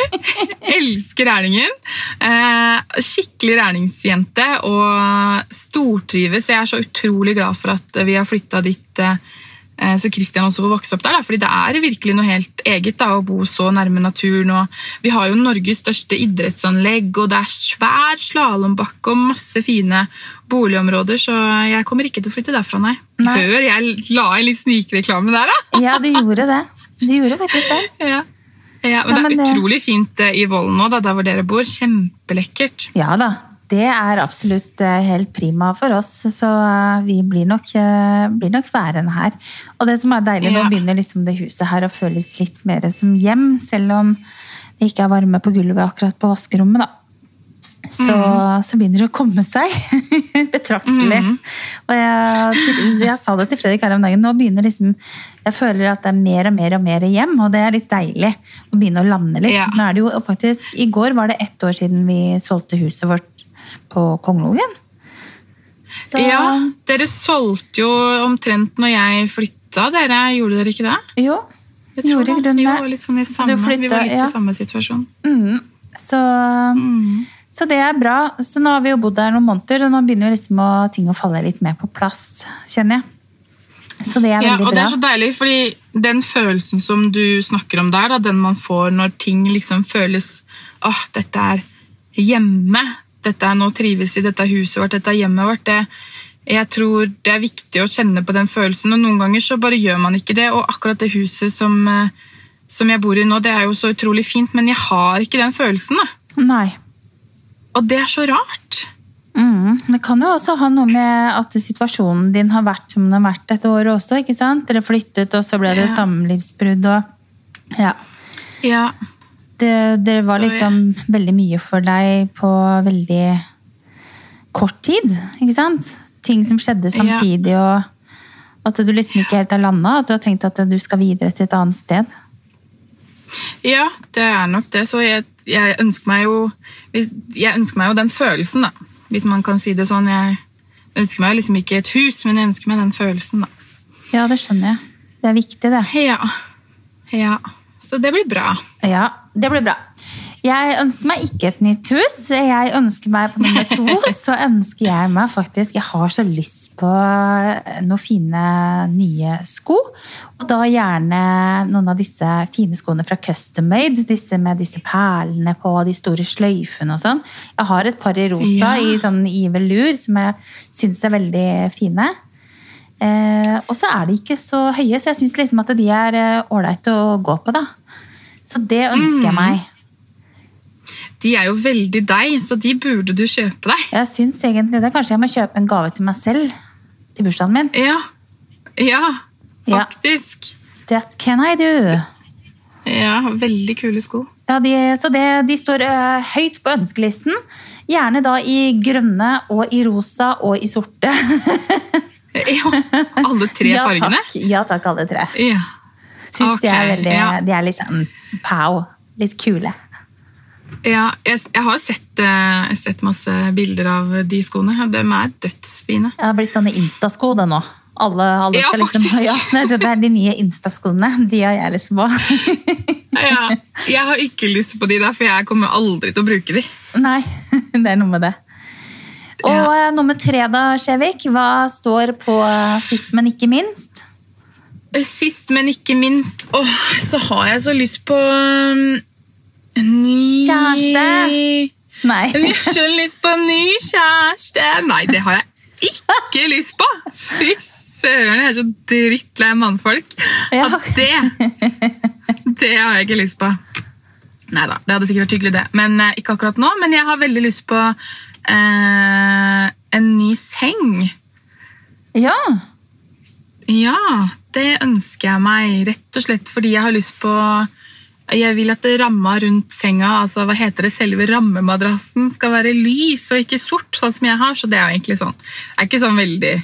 elsker Rælingen. Eh, skikkelig Rælingsjente og stortrives. Jeg er så utrolig glad for at vi har flytta dit. Eh, så Kristian også får vokse opp der, da, fordi det er virkelig noe helt eget da, å bo så nærme naturen. Vi har jo Norges største idrettsanlegg, og det er svær slalåmbakke og masse fine boligområder, så jeg kommer ikke til å flytte derfra, nei. Nei. Hør, jeg la en litt snikreklame der, da! Ja, du gjorde det. Du gjorde faktisk det. Ja. Ja, men det men er det- utrolig fint eh, i Vollen nå, da, der hvor dere bor. Kjempelekkert. Ja da. Det er absolutt eh, helt prima for oss, så eh, vi blir nok, eh, blir nok værende her. Og det som er deilig, nå Ja. begynner liksom det huset her å føles litt mer som hjem, selv om det ikke er varme på gulvet akkurat på vaskerommet, da. Så, så begynner det å komme seg betraktelig. Og jeg, jeg sa det til Fredrik her om dagen, nå begynner liksom Jeg føler at det er mer og mer og mer hjem, og det er litt deilig å begynne å lande litt. Ja. Nå er det jo faktisk, I går var det ett år siden vi solgte huset vårt på Kongelogen. Så Ja, Dere solgte jo omtrent når jeg flytta. Dere gjorde dere ikke det? jo, Jeg gjorde det. var litt sånn i samme, flytta- vi var litt ja. i samme situasjon. Mm. Så, Mm. så det er bra. Så nå har vi jo bodd der noen måneder, og nå begynner jo liksom å, ting å falle litt mer på plass, kjenner jeg. Så det er Ja, og det er så deilig, fordi den følelsen som du snakker om der, da, den man får når ting liksom føles åh, dette er hjemme, dette er nå trives vi, dette er huset vårt, dette er hjemmet vårt, det, jeg tror det er viktig å kjenne på den følelsen, og noen ganger så bare gjør man ikke det, og akkurat det huset som, eh, som jeg bor i nå, det er jo så utrolig fint, men jeg har ikke den følelsen, da. Nei. Og det er så rart. Mm. Det kan jo også ha noe med at situasjonen din har vært som den har vært dette året også. ikke sant? Dere flyttet, og så ble det Ja. samlivsbrudd. og ja. Ja, Det, det var liksom Sorry. veldig mye for deg på veldig kort tid. ikke sant? Ting som skjedde samtidig, og at du liksom ikke helt har landa. At du har tenkt at du skal videre til et annet sted. Ja, det er nok det. Så jeg, jeg ønsker meg jo Jeg ønsker meg jo den følelsen, da. Hvis man kan si det sånn. Jeg ønsker meg liksom ikke et hus, men jeg ønsker meg den følelsen, da. Ja, det skjønner jeg. Det er viktig, det. Ja. ja. Så det blir bra. Ja, det blir bra. Jeg ønsker meg ikke et nytt hus. Jeg ønsker meg på nummer to, så ønsker jeg meg faktisk Jeg har så lyst på noen fine nye sko. Og da gjerne noen av disse fine skoene fra Custom Made. Disse med disse perlene på, de store sløyfene og sånn. Jeg har et par i rosa Ja. i sånn i velur som jeg syns er veldig fine. Eh, og så er de ikke så høye, så jeg syns liksom at de er eh, ålreite å gå på, da. Så det ønsker jeg meg. De er jo veldig deg, så de burde du kjøpe deg. Jeg syns egentlig det. Kanskje jeg må kjøpe en gave til meg selv til bursdagen min. Ja. Ja, Ja. faktisk. That can I do. Ja, veldig kule sko. Ja, de, så det, de står øh, høyt på ønskelisten. Gjerne da i grønne og i rosa og i sorte. Ja, alle tre ja, fargene. Takk. Ja takk, alle tre. Ja. Syns de er veldig ja. De er liksom pow. Litt kule. Ja, jeg, jeg har sett, eh, sett masse bilder av de skoene. De er dødsfine. Det har blitt sånne instasko det nå. Alle, alle Ja, liksom ja, det er de nye instaskoene. De har jeg lyst på. Ja, jeg har ikke lyst på de der, for jeg kommer aldri til å bruke de. Nei, det er noe med det. Og Ja. eh, nummer tre da, Skjevik. Hva står på eh, sist, men ikke minst? Sist, men ikke minst, åh, så har jeg så lyst på en ny Kjæreste. Nei. Jeg har så lyst på en ny kjæreste. Nei, det har jeg ikke lyst på. Fy søren, jeg er så drittlei mannfolk. Ja. at det Det har jeg ikke lyst på. Nei da, det hadde sikkert vært hyggelig, det. Men eh, Ikke akkurat nå. Men jeg har veldig lyst på eh, en ny seng. Ja. Ja, det ønsker jeg meg. Rett og slett fordi jeg har lyst på Jeg vil at det ramma rundt senga, altså hva heter det, selve rammemadrassen, skal være lys og ikke sort, sånn som jeg har. Så det er egentlig sånn. Det er ikke sånn veldig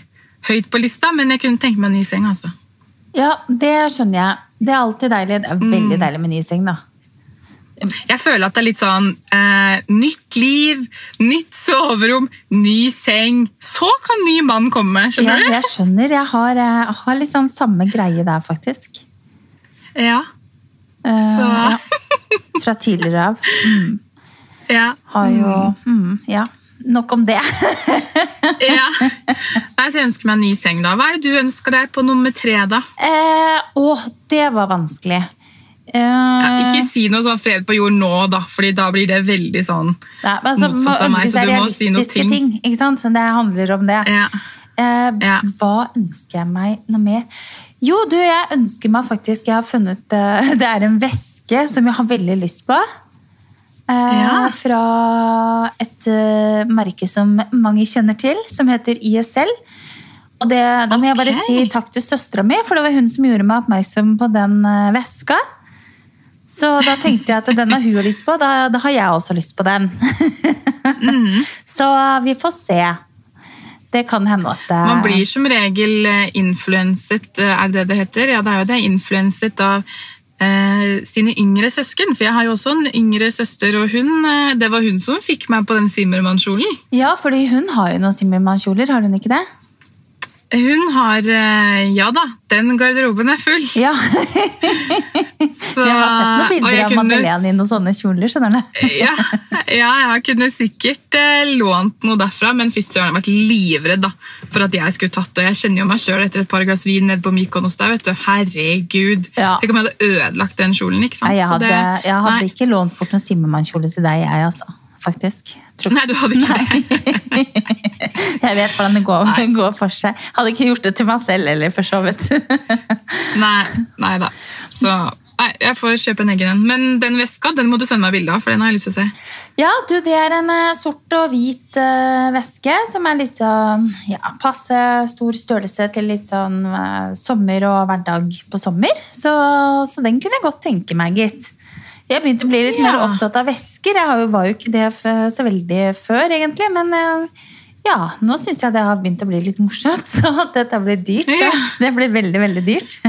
høyt på lista, men jeg kunne tenke meg en ny seng, altså. ja, det skjønner jeg. Det er alltid deilig. Det er veldig deilig med ny seng, da. Jeg føler at det er litt sånn eh, nytt liv, nytt soverom, ny seng. Så kan ny mann komme, Ja, skjønner du? jeg skjønner. Jeg har, jeg har litt sånn samme greie der, faktisk. Ja, Eh, Så- ja. Fra tidligere av. Mm. ja, Har jo mm, Ja. Nok om det. ja. Jeg ønsker meg en ny seng, da. Hva er det du ønsker deg på nummer tre, da? Eh, å, det var vanskelig. Eh, Ja, ikke si noe sånn fred på jord nå, da, fordi da blir det veldig sånn ja, altså, motsatt av meg, så du må si noe ting. ting. ikke sant? Så det handler om det. Ja. Eh, Ja. Hva ønsker jeg meg noe mer? Jo, du, jeg ønsker meg faktisk Jeg har funnet eh, Det er en veske som jeg har veldig lyst på. Eh, Ja. Fra et eh, merke som mange kjenner til, som heter ISL. Og det, da må jeg bare si takk til søstera mi, for det var hun som gjorde meg oppmerksom på den eh, veska. Så da tenkte jeg at den har hun lyst på, da, da har jeg også lyst på den. Mm. Så vi får se. Det kan hende at det... Man blir som regel eh, influenset, eh, er det det det heter? Ja, det er jo det. Influenset av eh, sine yngre søsken. For jeg har jo også en yngre søster, og hun, eh, det var hun som fikk meg på den Simmermann-kjolen. Ja, fordi hun har jo noen Simmermann-kjoler, har hun ikke det? Hun har eh, Ja da, den garderoben er full. Ja, Så, jeg har sett noen bilder av kunne- Madeleine i noen sånne kjoler, skjønner du. ja, ja, jeg kunne sikkert eh, lånt noe derfra, men har jeg vært livredd da, for at jeg skulle tatt det. Jeg kjenner jo meg sjøl etter et par glass vin nede på Mykonos der, vet du. Herregud. Ja. Tenk om jeg hadde ødelagt den kjolen, ikke sant? Nei, jeg Så hadde, det- jeg hadde ikke lånt bort noen Simmermann-kjole til deg, jeg, altså. Faktisk. Tror Nei, du hadde ikke det. Jeg vet hvordan det går, går for seg. Hadde ikke gjort det til meg selv heller, for så vidt. Nei, nei da. Så nei, jeg får kjøpe en egen en. Men den veska den må du sende meg bilde av, for den har jeg lyst til å se. Ja, du, det er en eh, sort og hvit uh, veske som er litt sånn ja, passe stor størrelse til litt sånn uh, sommer og hverdag på sommer. Så, så den kunne jeg godt tenke meg, gitt. Jeg begynte å bli litt mer opptatt av vesker. Jeg var jo ikke det så veldig før, egentlig. Men eh, ja, nå syns jeg det har begynt å bli litt morsomt, så at dette blir dyrt. Ja. Det, blir veldig, veldig dyrt.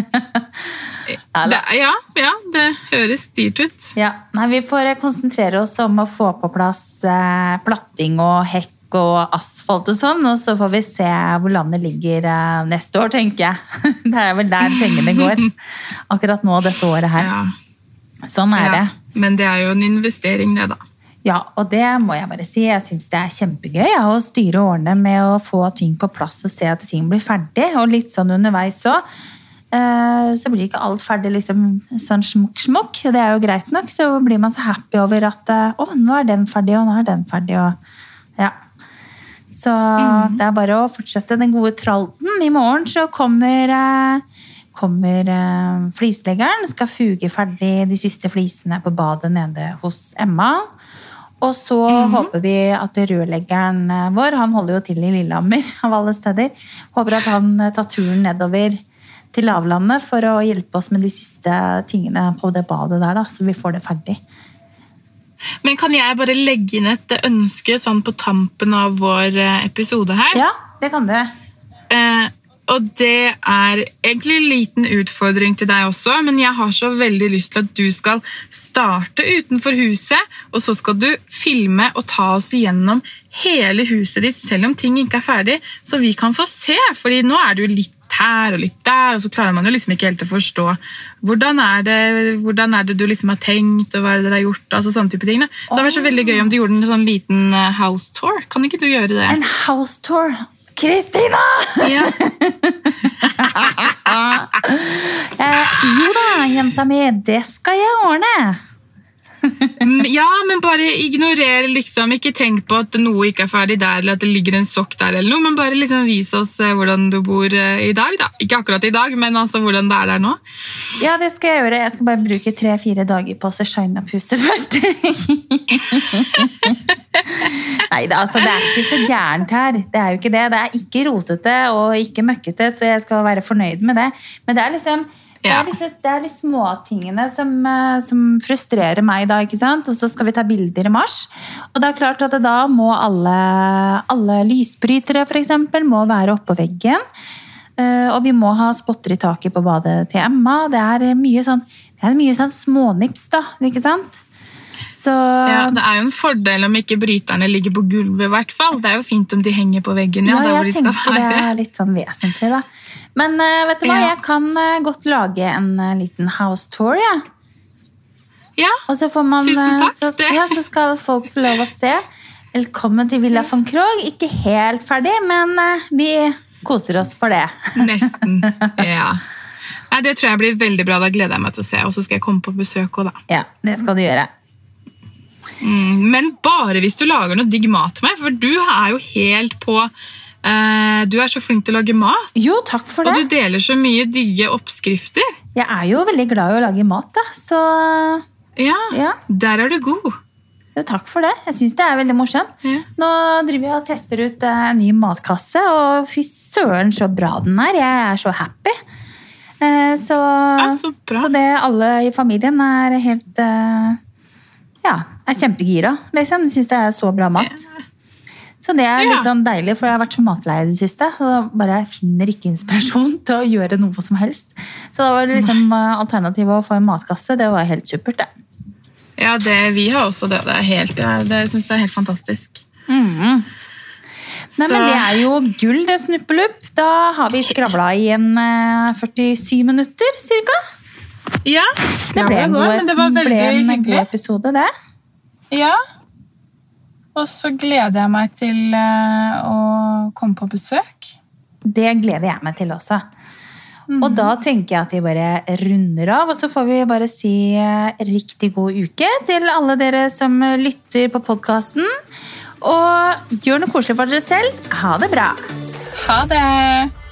Ja, Det, ja, ja, det høres dyrt ut. Ja, nei, Vi får eh, konsentrere oss om å få på plass eh, platting og hekk og asfalt og sånn, og så får vi se hvor landet ligger eh, neste år, tenker jeg. Det er vel der pengene går. Akkurat nå dette året her. Ja, Sånn er ja. det. Men det er jo en investering, det, da. Ja, og det må jeg bare si. Jeg syns det er kjempegøy ja, å styre årene med å få ting på plass og se at ting blir ferdig. Og litt sånn underveis òg. Så blir ikke alt ferdig liksom sånn smukk-smukk. Det er jo greit nok. Så blir man så happy over at eh, å, nå er den ferdig, og nå er den ferdig. Og, ja. Så det er bare å fortsette den gode tralten. I morgen så kommer eh, kommer eh, flisleggeren, skal fuge ferdig de siste flisene på badet nede hos Emma. Og så håper vi at rørleggeren eh, vår, han holder jo til i Lillehammer av alle steder, håper at han eh, tar turen nedover til lavlandet for å hjelpe oss med de siste tingene på det badet der, da, så vi får det ferdig. Men kan jeg bare legge inn et ønske sånn på tampen av vår eh, episode her? Ja, det kan du. Eh, og det er egentlig en liten utfordring til deg også, men jeg har så veldig lyst til at du skal starte utenfor huset, og så skal du filme og ta oss igjennom hele huset ditt, selv om ting ikke er ferdig, så vi kan få se, fordi nå er du litt her og litt der, og så klarer man jo liksom ikke helt å forstå hvordan er det, hvordan er det du liksom har tenkt, og hva er det dere har gjort, altså sånne type ting. Så det vært så veldig gøy om du gjorde en sånn liten eh, house tour. Kan ikke du gjøre det? En house tour. Kristina! Ja. Eh, jo da, jenta mi, det skal jeg ordne. Mm, Ja, men bare ignorer liksom. Ikke tenk på at noe ikke er ferdig der, eller at det ligger en sokk der, eller noe, men bare liksom vis oss eh, hvordan du bor eh, i dag. da. Ikke akkurat i dag, men altså hvordan det er der nå. Ja, det skal jeg gjøre. Jeg skal bare bruke tre-fire dager på å shine opp huset først. Nei, altså, det er ikke så gærent her. Det er jo ikke det. Det er ikke rotete og ikke møkkete, så jeg skal være fornøyd med det. Men det er liksom det er, disse, det er de småtingene som, eh, som frustrerer meg da, ikke sant? Og så skal vi ta bilder i mars. Og det er klart at da må alle, alle lysbrytere for eksempel, må være oppå veggen. Eh, og vi må ha spotter i taket på badet til Emma. Det er mye sånn, det er mye sånn smånips, da. Ikke sant? Så Ja, Det er jo en fordel om ikke bryterne ligger på gulvet. i hvert fall. Det er jo fint om de henger på veggen. ja, Ja, der hvor de jeg det er litt sånn vesentlig, da. Men eh, vet du hva, Ja. jeg kan eh, godt lage en eh, liten house tour, jeg. Ja, Og så får man Tusen takk, Så, ja, så skal folk få lov å se. Velkommen til Villa von Krogh. Ikke helt ferdig, men vi koser oss for det. nesten. Ja. Nei, Det tror jeg blir veldig bra. Da gleder jeg meg til å se. Og så skal jeg komme på besøk òg, da. Ja, det skal du gjøre. Mm, men bare hvis du lager noe digg mat til meg, for du er jo helt på Du er så flink til å lage mat. Jo, takk for det. Og du deler så mye digge oppskrifter. Jeg er jo veldig glad i å lage mat, da. Så Ja, ja, Der er du god. jo, takk for det. Jeg syns det er veldig morsomt. Ja. Nå driver jeg og tester ut eh, en ny matkasse, og fy søren så bra den er. Jeg er så happy. Eh, Så, Ja, så så det alle i familien er helt eh, Ja, er kjempegira. Liksom. De syns det er så bra mat. Så det er litt sånn deilig, for jeg har vært så matlei i det siste. Og bare jeg finner ikke inspirasjon til å gjøre noe som helst. Så da var det liksom eh, alternativet å få en matkasse. Det var helt supert, det. Ja, det, vi har også det. Det, helt, det syns jeg er helt fantastisk. Nei, men Det er jo gull, det snuppelupp. Da har vi skravla i en eh, 47 minutter cirka. Ja, Det ble en, går, god, men det var ble veldig en god episode, det. Ja. Og så gleder jeg meg til eh, å komme på besøk. Det gleder jeg meg til også. Mhm. Og da tenker jeg at vi bare runder av, og så får vi bare si eh, riktig god uke til alle dere som lytter på podkasten. Og gjør noe koselig for dere selv. Ha det bra! Ha det!